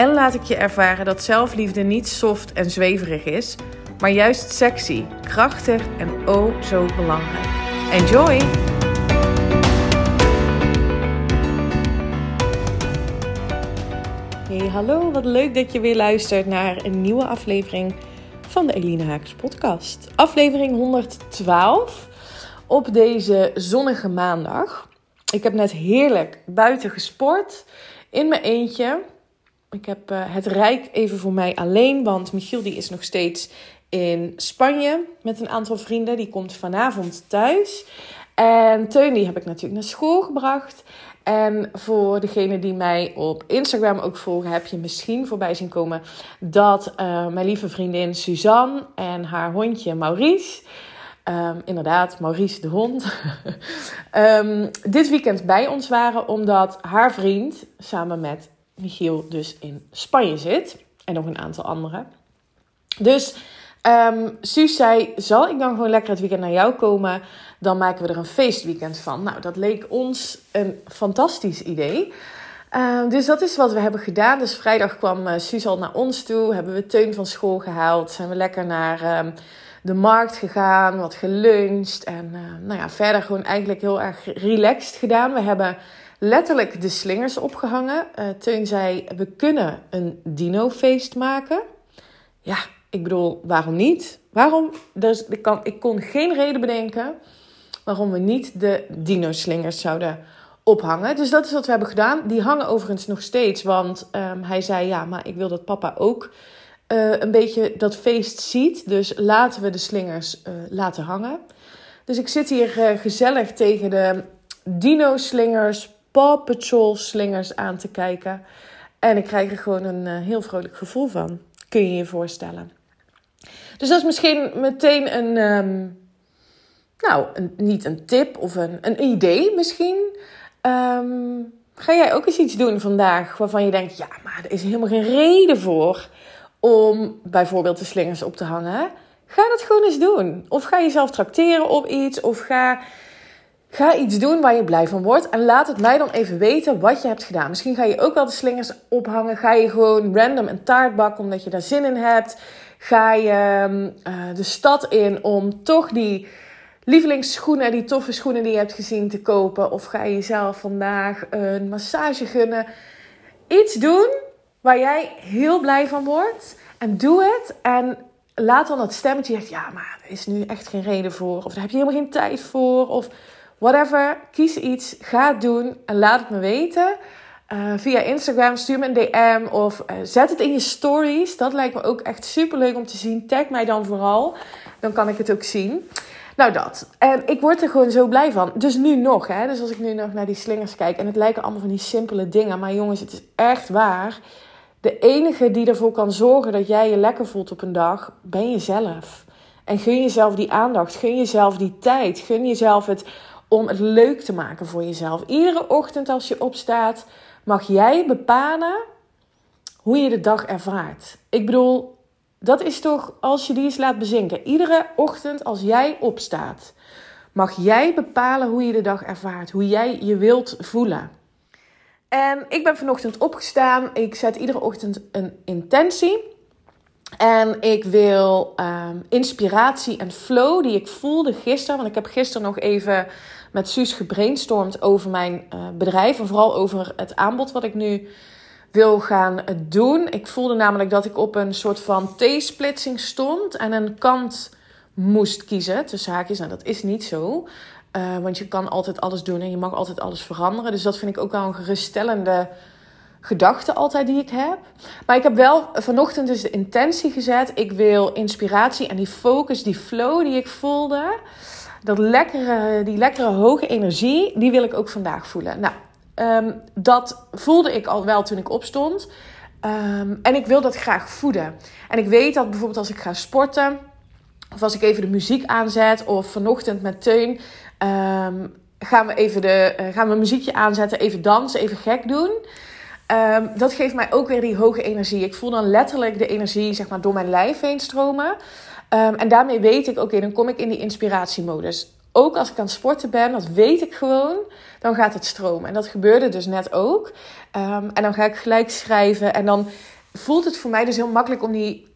en laat ik je ervaren dat zelfliefde niet soft en zweverig is, maar juist sexy, krachtig en oh zo belangrijk. Enjoy! Hey, hallo, wat leuk dat je weer luistert naar een nieuwe aflevering van de Eline Haakers podcast. Aflevering 112 op deze zonnige maandag. Ik heb net heerlijk buiten gesport in mijn eentje. Ik heb uh, het Rijk even voor mij alleen, want Michiel die is nog steeds in Spanje met een aantal vrienden. Die komt vanavond thuis. En Teun die heb ik natuurlijk naar school gebracht. En voor degene die mij op Instagram ook volgen, heb je misschien voorbij zien komen dat uh, mijn lieve vriendin Suzanne en haar hondje Maurice. Um, inderdaad, Maurice de hond. um, dit weekend bij ons waren, omdat haar vriend samen met Michiel dus in Spanje zit. En nog een aantal anderen. Dus um, Suus zei, zal ik dan gewoon lekker het weekend naar jou komen? Dan maken we er een feestweekend van. Nou, dat leek ons een fantastisch idee. Uh, dus dat is wat we hebben gedaan. Dus vrijdag kwam uh, Suus al naar ons toe. Hebben we Teun van school gehaald. Zijn we lekker naar uh, de markt gegaan. Wat geluncht. En uh, nou ja, verder gewoon eigenlijk heel erg relaxed gedaan. We hebben letterlijk de slingers opgehangen. Uh, Teun zei, we kunnen een dino-feest maken. Ja, ik bedoel, waarom niet? Waarom? Dus ik, kan, ik kon geen reden bedenken waarom we niet de dino-slingers zouden ophangen. Dus dat is wat we hebben gedaan. Die hangen overigens nog steeds, want um, hij zei, ja, maar ik wil dat papa ook uh, een beetje dat feest ziet. Dus laten we de slingers uh, laten hangen. Dus ik zit hier gezellig tegen de dino-slingers Paw Patrol slingers aan te kijken. En ik krijg er gewoon een uh, heel vrolijk gevoel van. Kun je je voorstellen. Dus dat is misschien meteen een, um, nou, een, niet een tip of een, een idee misschien. Um, ga jij ook eens iets doen vandaag waarvan je denkt, ja, maar er is helemaal geen reden voor om bijvoorbeeld de slingers op te hangen. Ga dat gewoon eens doen. Of ga jezelf trakteren op iets. Of ga Ga iets doen waar je blij van wordt. En laat het mij dan even weten wat je hebt gedaan. Misschien ga je ook wel de slingers ophangen. Ga je gewoon random een taart bakken omdat je daar zin in hebt. Ga je uh, de stad in om toch die lievelingsschoenen, die toffe schoenen die je hebt gezien te kopen. Of ga je jezelf vandaag een massage gunnen. Iets doen waar jij heel blij van wordt. En doe het. En laat dan dat stemmetje ja, maar er is nu echt geen reden voor. Of daar heb je helemaal geen tijd voor. Of Whatever, kies iets, ga het doen en laat het me weten. Uh, via Instagram, stuur me een DM of uh, zet het in je stories. Dat lijkt me ook echt super leuk om te zien. Tag mij dan vooral, dan kan ik het ook zien. Nou, dat. En ik word er gewoon zo blij van. Dus nu nog, hè. Dus als ik nu nog naar die slingers kijk. En het lijken allemaal van die simpele dingen. Maar jongens, het is echt waar. De enige die ervoor kan zorgen dat jij je lekker voelt op een dag, ben jezelf. En gun jezelf die aandacht. Gun jezelf die tijd. Gun jezelf het om het leuk te maken voor jezelf. Iedere ochtend als je opstaat, mag jij bepalen hoe je de dag ervaart. Ik bedoel, dat is toch als je die eens laat bezinken. Iedere ochtend als jij opstaat, mag jij bepalen hoe je de dag ervaart, hoe jij je wilt voelen. En ik ben vanochtend opgestaan. Ik zet iedere ochtend een intentie. En ik wil um, inspiratie en flow die ik voelde gisteren. Want ik heb gisteren nog even met Suus gebrainstormd over mijn uh, bedrijf. En vooral over het aanbod wat ik nu wil gaan doen. Ik voelde namelijk dat ik op een soort van T-splitsing stond. En een kant moest kiezen tussen haakjes. Nou, dat is niet zo. Uh, want je kan altijd alles doen en je mag altijd alles veranderen. Dus dat vind ik ook wel een geruststellende gedachte altijd die ik heb. Maar ik heb wel vanochtend dus de intentie gezet. Ik wil inspiratie en die focus, die flow die ik voelde dat lekkere, die lekkere hoge energie, die wil ik ook vandaag voelen. Nou, um, dat voelde ik al wel toen ik opstond. Ehm, en ik wil dat graag voeden. En ik weet dat bijvoorbeeld als ik ga sporten, of als ik even de muziek aanzet, of vanochtend met Teun, ehm, gaan we even de, uh, gaan we muziekje aanzetten, even dansen, even gek doen. Ehm, dat geeft mij ook weer die hoge energie. Ik voel dan letterlijk de energie zeg maar, door mijn lijf heen stromen. En daarmee weet ik, oké, dan kom ik in die inspiratiemodus. Ook als ik aan het sporten ben, dat weet ik gewoon, dan gaat het stromen. En dat gebeurde dus net ook. en dan ga ik gelijk schrijven en dan voelt het voor mij dus heel makkelijk om die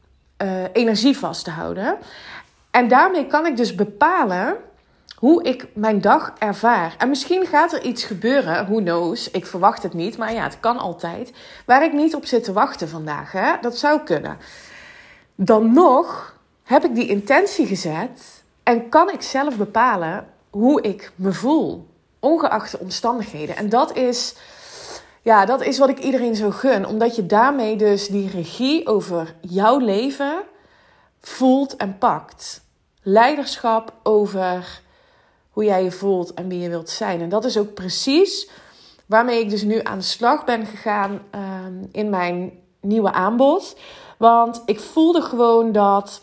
uh, energie vast te houden. En daarmee kan ik dus bepalen hoe ik mijn dag ervaar. En misschien gaat er iets gebeuren, who knows, ik verwacht het niet, maar ja, het kan altijd, waar ik niet op zit te wachten vandaag. Hè? Dat zou kunnen. Dan nog heb ik die intentie gezet en kan ik zelf bepalen hoe ik me voel, ongeacht de omstandigheden. En dat is, ja, dat is wat ik iedereen zo gun, omdat je daarmee dus die regie over jouw leven voelt en pakt leiderschap over hoe jij je voelt en wie je wilt zijn. En dat is ook precies waarmee ik dus nu aan de slag ben gegaan ehm, in mijn nieuwe aanbod. Want ik voelde gewoon dat,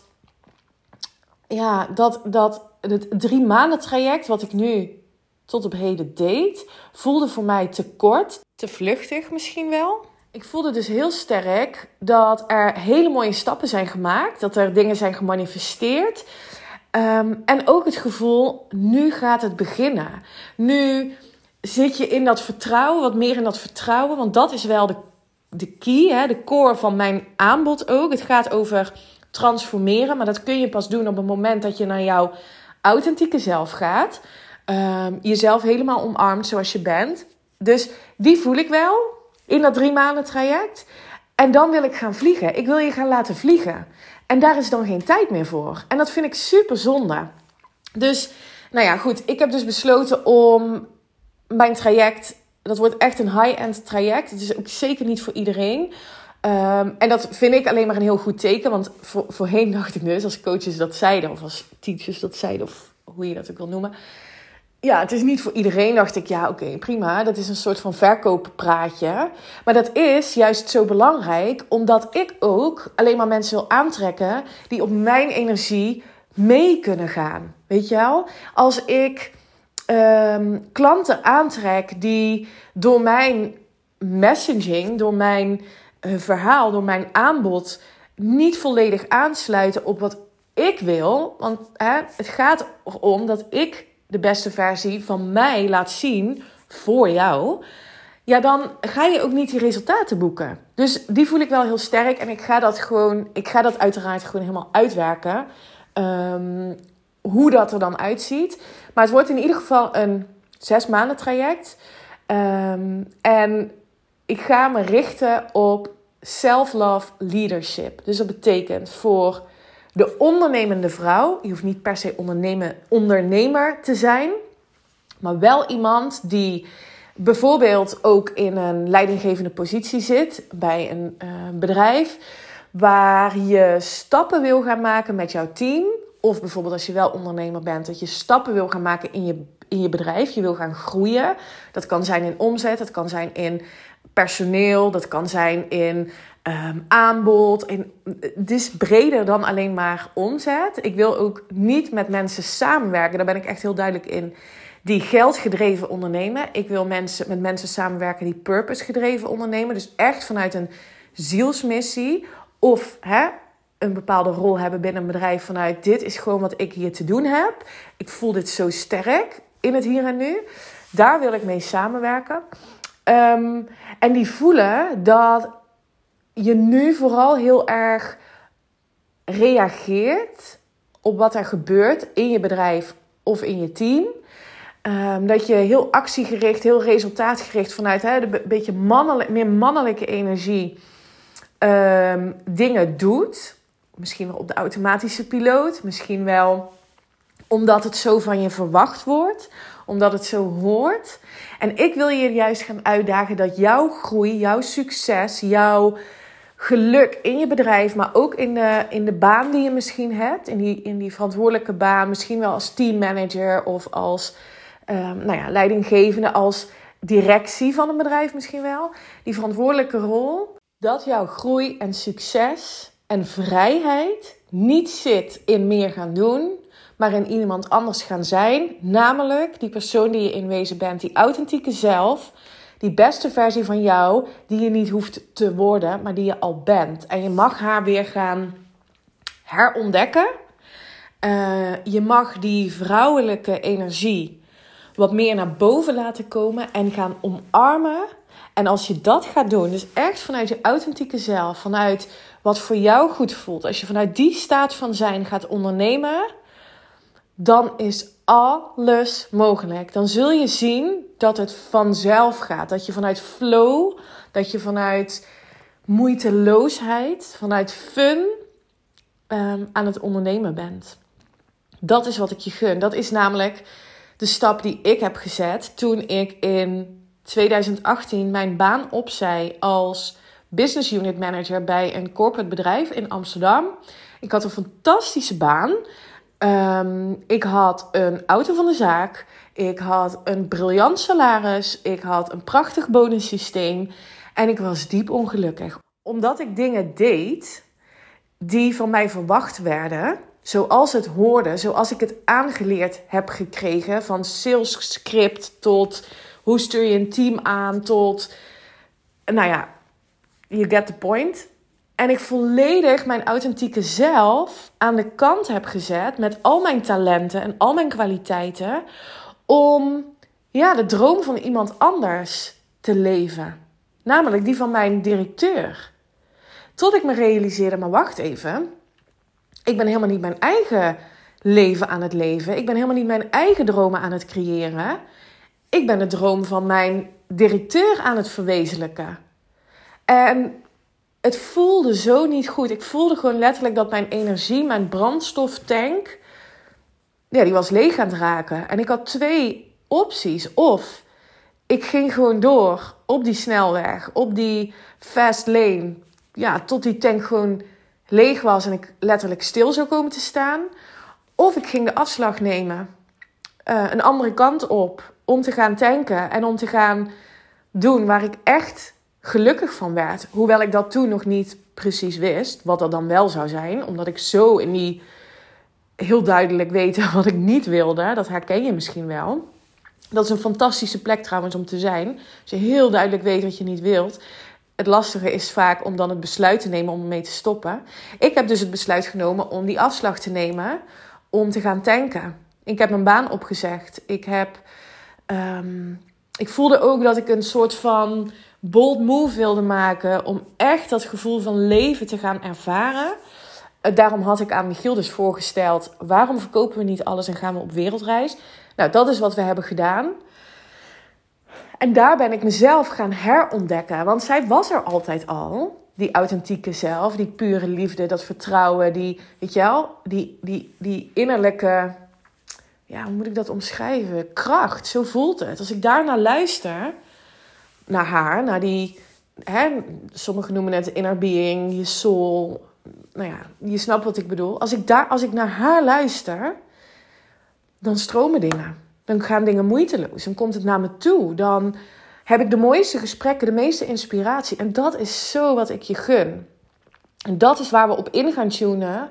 ja, dat, dat het drie maanden traject wat ik nu tot op heden deed, voelde voor mij te kort, te vluchtig misschien wel. Ik voelde dus heel sterk dat er hele mooie stappen zijn gemaakt, dat er dingen zijn gemanifesteerd. Ehm, en ook het gevoel, nu gaat het beginnen. Nu zit je in dat vertrouwen, wat meer in dat vertrouwen. Want dat is wel de, de key, hè, de core van mijn aanbod ook. Het gaat over transformeren. Maar dat kun je pas doen op het moment dat je naar jouw authentieke zelf gaat. Um, jezelf helemaal omarmt zoals je bent. Dus die voel ik wel in dat drie maanden traject. En dan wil ik gaan vliegen. Ik wil je gaan laten vliegen. En daar is dan geen tijd meer voor. En dat vind ik super zonde. Dus, nou ja, goed. Ik heb dus besloten om mijn traject. Dat wordt echt een high-end traject. Het is ook zeker niet voor iedereen. Ehm, en dat vind ik alleen maar een heel goed teken. Want voor, voorheen dacht ik dus, als coaches dat zeiden, of als teachers dat zeiden, of hoe je dat ook wil noemen ja, het is niet voor iedereen, dacht ik. Ja, oké, prima. Dat is een soort van verkooppraatje. Maar dat is juist zo belangrijk, omdat ik ook alleen maar mensen wil aantrekken die op mijn energie mee kunnen gaan. Weet je wel? Als ik ehm, klanten aantrek die door mijn messaging, door mijn verhaal, door mijn aanbod niet volledig aansluiten op wat ik wil. Want hè, het gaat erom dat ik de beste versie van mij laat zien voor jou, ja, dan ga je ook niet die resultaten boeken. Dus die voel ik wel heel sterk en ik ga dat gewoon, ik ga dat uiteraard gewoon helemaal uitwerken. Um, hoe dat er dan uitziet. Maar het wordt in ieder geval een zes maanden traject. Um, en ik ga me richten op self-love leadership. Dus dat betekent voor de ondernemende vrouw, je hoeft niet per se ondernemen, ondernemer te zijn, maar wel iemand die bijvoorbeeld ook in een leidinggevende positie zit bij een uh, bedrijf, waar je stappen wil gaan maken met jouw team. Of bijvoorbeeld als je wel ondernemer bent, dat je stappen wil gaan maken in je, in je bedrijf. Je wil gaan groeien. Dat kan zijn in omzet, dat kan zijn in personeel, dat kan zijn in Ehm, aanbod. En het is breder dan alleen maar omzet. Ik wil ook niet met mensen samenwerken. Daar ben ik echt heel duidelijk in. Die geldgedreven ondernemen. Ik wil mensen, met mensen samenwerken die purpose gedreven ondernemen. Dus echt vanuit een zielsmissie. Of hè, een bepaalde rol hebben binnen een bedrijf. Vanuit dit is gewoon wat ik hier te doen heb. Ik voel dit zo sterk in het hier en nu. Daar wil ik mee samenwerken. Ehm, en die voelen dat je nu vooral heel erg reageert op wat er gebeurt in je bedrijf of in je team. Um, dat je heel actiegericht, heel resultaatgericht vanuit de beetje mannelijk, meer mannelijke energie um, dingen doet. Misschien wel op de automatische piloot, misschien wel omdat het zo van je verwacht wordt, omdat het zo hoort. En ik wil je juist gaan uitdagen dat jouw groei, jouw succes, jouw geluk in je bedrijf, maar ook in de, in de baan die je misschien hebt. In die, in die verantwoordelijke baan, misschien wel als teammanager of als um, nou ja, leidinggevende, als directie van een bedrijf misschien wel. Die verantwoordelijke rol, dat jouw groei en succes en vrijheid niet zit in meer gaan doen, maar in iemand anders gaan zijn. Namelijk die persoon die je in wezen bent, die authentieke zelf, die beste versie van jou, die je niet hoeft te worden, maar die je al bent. En je mag haar weer gaan herontdekken. Uh, je mag die vrouwelijke energie wat meer naar boven laten komen en gaan omarmen. En als je dat gaat doen, dus echt vanuit je authentieke zelf, vanuit wat voor jou goed voelt, als je vanuit die staat van zijn gaat ondernemen, dan is alles mogelijk. Dan zul je zien dat het vanzelf gaat. Dat je vanuit flow, dat je vanuit moeiteloosheid, vanuit fun um, aan het ondernemen bent. Dat is wat ik je gun. Dat is namelijk de stap die ik heb gezet toen ik in 2018 mijn baan opzij als business unit manager bij een corporate bedrijf in Amsterdam. Ik had een fantastische baan. Ehm, ik had een auto van de zaak. Ik had een briljant salaris. Ik had een prachtig bonussysteem. En ik was diep ongelukkig. Omdat ik dingen deed die van mij verwacht werden. Zoals het hoorde, zoals ik het aangeleerd heb gekregen. Van sales script tot hoe stuur je een team aan tot. Nou ja, you get the point. En ik volledig mijn authentieke zelf aan de kant heb gezet met al mijn talenten en al mijn kwaliteiten. Om ja, de droom van iemand anders te leven. Namelijk die van mijn directeur. Tot ik me realiseerde, maar wacht even. Ik ben helemaal niet mijn eigen leven aan het leven. Ik ben helemaal niet mijn eigen dromen aan het creëren. Ik ben de droom van mijn directeur aan het verwezenlijken. En het voelde zo niet goed. Ik voelde gewoon letterlijk dat mijn energie, mijn brandstoftank, ja, die was leeg aan het raken. En ik had twee opties. Of ik ging gewoon door op die snelweg, op die fast lane, ja, tot die tank gewoon leeg was en ik letterlijk stil zou komen te staan. Of ik ging de afslag nemen, uh, een andere kant op, om te gaan tanken en om te gaan doen waar ik echt gelukkig van werd. Hoewel ik dat toen nog niet precies wist, wat dat dan wel zou zijn. Omdat ik zo in die heel duidelijk weten wat ik niet wilde. Dat herken je misschien wel. Dat is een fantastische plek trouwens om te zijn. Als je heel duidelijk weet wat je niet wilt. Het lastige is vaak om dan het besluit te nemen om ermee te stoppen. Ik heb dus het besluit genomen om die afslag te nemen om te gaan tanken. Ik heb mijn baan opgezegd. Ik heb. Um, ik voelde ook dat ik een soort van bold move wilde maken om echt dat gevoel van leven te gaan ervaren. Eh, daarom had ik aan Michiel dus voorgesteld: waarom verkopen we niet alles en gaan we op wereldreis? Nou, dat is wat we hebben gedaan. En daar ben ik mezelf gaan herontdekken, want zij was er altijd al. Die authentieke zelf, die pure liefde, dat vertrouwen, die, weet je wel, die, die, die innerlijke, ja, hoe moet ik dat omschrijven? Kracht, zo voelt het. Als ik daarnaar luister, naar haar, naar die, hè, sommigen noemen het inner being, je soul. Nou ja, je snapt wat ik bedoel. Als ik, daar, als ik naar haar luister, dan stromen dingen. Dan gaan dingen moeiteloos. Dan komt het naar me toe. Dan heb ik de mooiste gesprekken, de meeste inspiratie. En dat is zo wat ik je gun. En dat is waar we op in gaan tunen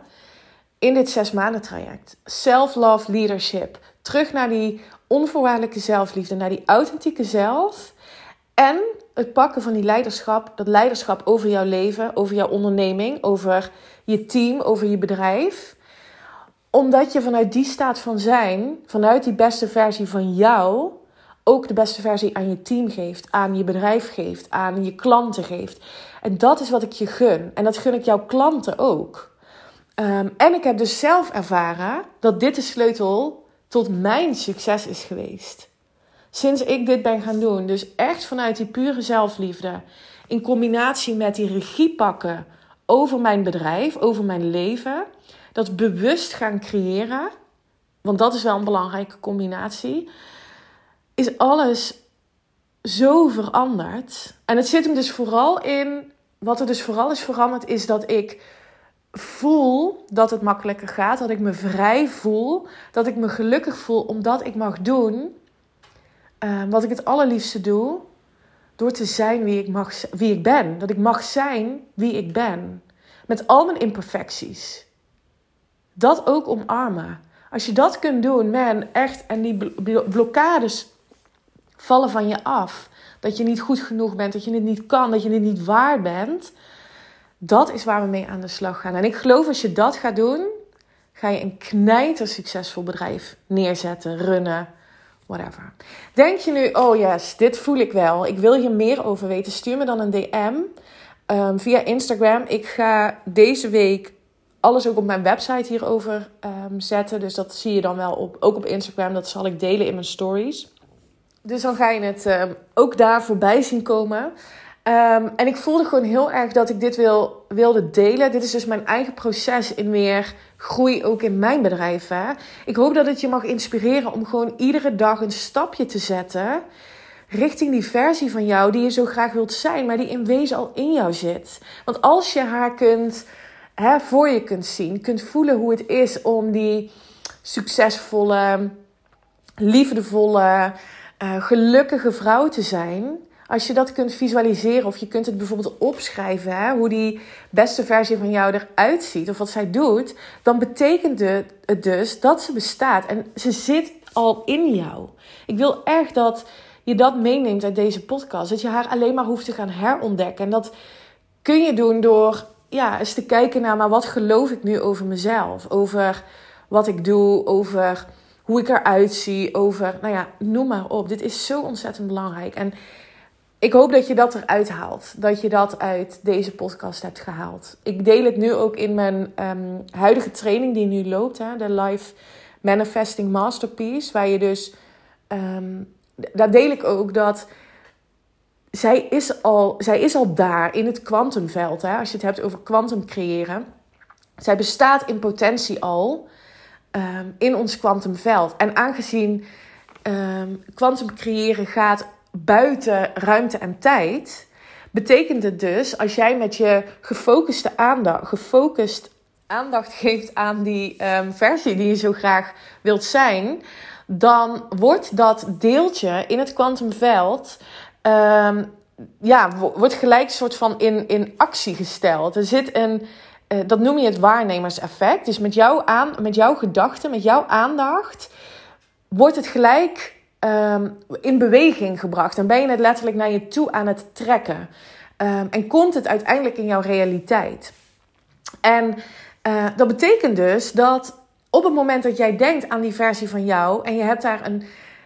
in dit zes maanden traject. Self-love leadership. Terug naar die onvoorwaardelijke zelfliefde, naar die authentieke zelf. En het pakken van die leiderschap, dat leiderschap over jouw leven, over jouw onderneming, over je team, over je bedrijf. Omdat je vanuit die staat van zijn, vanuit die beste versie van jou, ook de beste versie aan je team geeft, aan je bedrijf geeft, aan je klanten geeft. En dat is wat ik je gun. En dat gun ik jouw klanten ook. Ehm, en ik heb dus zelf ervaren dat dit de sleutel tot mijn succes is geweest sinds ik dit ben gaan doen. Dus echt vanuit die pure zelfliefde. In combinatie met die regie pakken over mijn bedrijf, over mijn leven. Dat bewust gaan creëren. Want dat is wel een belangrijke combinatie. Is alles zo veranderd. En het zit hem dus vooral in. Wat er dus vooral is veranderd, is dat ik voel dat het makkelijker gaat. Dat ik me vrij voel. Dat ik me gelukkig voel omdat ik mag doen Ehm, wat ik het allerliefste doe. door te zijn wie ik, mag, wie ik ben. Dat ik mag zijn wie ik ben. Met al mijn imperfecties. Dat ook omarmen. Als je dat kunt doen, man, echt. En die blokkades vallen van je af. Dat je niet goed genoeg bent, dat je het niet kan, dat je het niet waar bent. Dat is waar we mee aan de slag gaan. En ik geloof als je dat gaat doen, ga je een knijter succesvol bedrijf neerzetten, runnen, whatever. Denk je nu, oh yes, dit voel ik wel. Ik wil hier meer over weten. Stuur me dan een DM um, via Instagram. Ik ga deze week alles ook op mijn website hierover um, zetten. Dus dat zie je dan wel op, ook op Instagram. Dat zal ik delen in mijn stories. Dus dan ga je het um, ook daar voorbij zien komen. Um, en ik voelde gewoon heel erg dat ik dit wil, wilde delen. Dit is dus mijn eigen proces in meer groei ook in mijn bedrijf. Hè? Ik hoop dat het je mag inspireren om gewoon iedere dag een stapje te zetten richting die versie van jou die je zo graag wilt zijn, maar die in wezen al in jou zit. Want als je haar kunt, hè, voor je kunt zien, kunt voelen hoe het is om die succesvolle, liefdevolle, uh, gelukkige vrouw te zijn. Als je dat kunt visualiseren of je kunt het bijvoorbeeld opschrijven, hè, hoe die beste versie van jou eruit ziet of wat zij doet, dan betekent het dus dat ze bestaat en ze zit al in jou. Ik wil echt dat je dat meeneemt uit deze podcast. Dat je haar alleen maar hoeft te gaan herontdekken. En dat kun je doen door ja, eens te kijken naar, maar wat geloof ik nu over mezelf? Over wat ik doe, over hoe ik eruit zie, over, nou ja, noem maar op. Dit is zo ontzettend belangrijk. En ik hoop dat je dat eruit haalt. Dat je dat uit deze podcast hebt gehaald. Ik deel het nu ook in mijn ehm, huidige training die nu loopt. Hè, de Life Manifesting Masterpiece. Waar je dus... Um, daar deel ik ook dat... Zij is al, zij is al daar in het kwantumveld. Als je het hebt over kwantum creëren. Zij bestaat in potentie al um, in ons kwantumveld. En aangezien kwantum creëren gaat buiten ruimte en tijd, betekent het dus als jij met je gefocuste aandacht, gefocust aandacht geeft aan die ehm, versie die je zo graag wilt zijn, dan wordt dat deeltje in het kwantumveld. Um, ja, wordt gelijk soort van in, in actie gesteld. Er zit een, uh, dat noem je het waarnemerseffect. Dus met jouw, aan, met jouw gedachten, met jouw aandacht, wordt het gelijk um, in beweging gebracht. Dan ben je het letterlijk naar je toe aan het trekken. Um, en komt het uiteindelijk in jouw realiteit. En uh, dat betekent dus dat op het moment dat jij denkt aan die versie van jou en je hebt daar een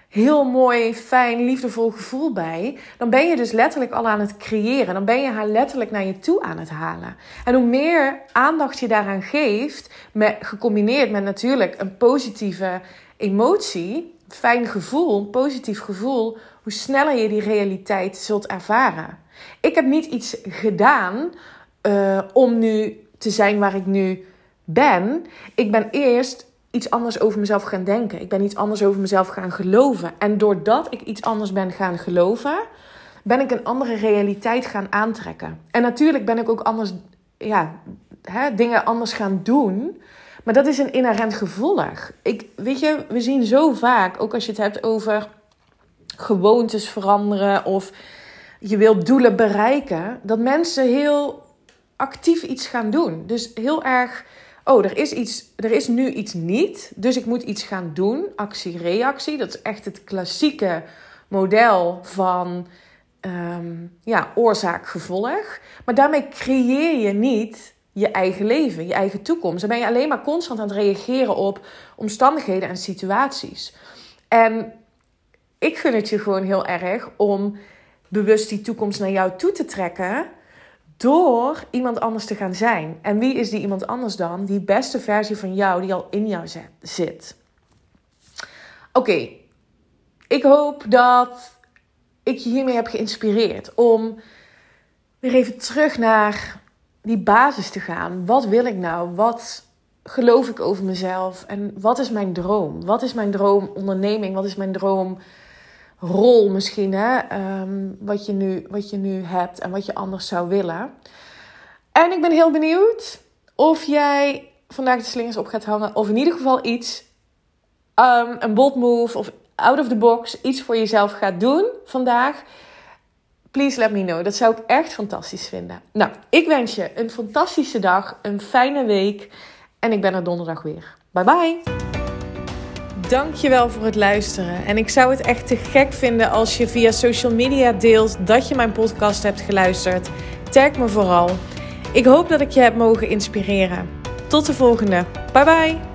heel mooi, fijn, liefdevol gevoel bij, dan ben je dus letterlijk al aan het creëren. Dan ben je haar letterlijk naar je toe aan het halen. En hoe meer aandacht je daaraan geeft, met, gecombineerd met natuurlijk een positieve emotie, fijn gevoel, positief gevoel, hoe sneller je die realiteit zult ervaren. Ik heb niet iets gedaan uh, om nu te zijn waar ik nu ben. Ik ben eerst iets anders over mezelf gaan denken. Ik ben iets anders over mezelf gaan geloven. En doordat ik iets anders ben gaan geloven, ben ik een andere realiteit gaan aantrekken. En natuurlijk ben ik ook anders, ja, hè, dingen anders gaan doen. Maar dat is een inherent gevolg. Ik, weet je, we zien zo vaak, ook als je het hebt over gewoontes veranderen of je wilt doelen bereiken, dat mensen heel actief iets gaan doen. Dus heel erg, oh, er is, iets, er is nu iets niet, dus ik moet iets gaan doen. Actie-reactie, dat is echt het klassieke model van um, ja, oorzaak-gevolg. Maar daarmee creëer je niet je eigen leven, je eigen toekomst. Dan ben je alleen maar constant aan het reageren op omstandigheden en situaties. En ik gun het je gewoon heel erg om bewust die toekomst naar jou toe te trekken door iemand anders te gaan zijn. En wie is die iemand anders dan? Die beste versie van jou die al in jou zit. Oké, ik hoop dat ik je hiermee heb geïnspireerd om weer even terug naar die basis te gaan. Wat wil ik nou? Wat geloof ik over mezelf? En wat is mijn droom? Wat is mijn droom onderneming? Wat is mijn droom rol misschien? Hè? Ehm, wat, je nu, wat je nu hebt en wat je anders zou willen. En ik ben heel benieuwd of jij vandaag de slingers op gaat hangen. Of in ieder geval iets, um, een bold move of out of the box, iets voor jezelf gaat doen vandaag Please let me know. Dat zou ik echt fantastisch vinden. Nou, ik wens je een fantastische dag, een fijne week. En ik ben er donderdag weer. Bye bye. Dankjewel voor het luisteren. En ik zou het echt te gek vinden als je via social media deelt dat je mijn podcast hebt geluisterd. Tag me vooral. Ik hoop dat ik je heb mogen inspireren. Tot de volgende. Bye bye.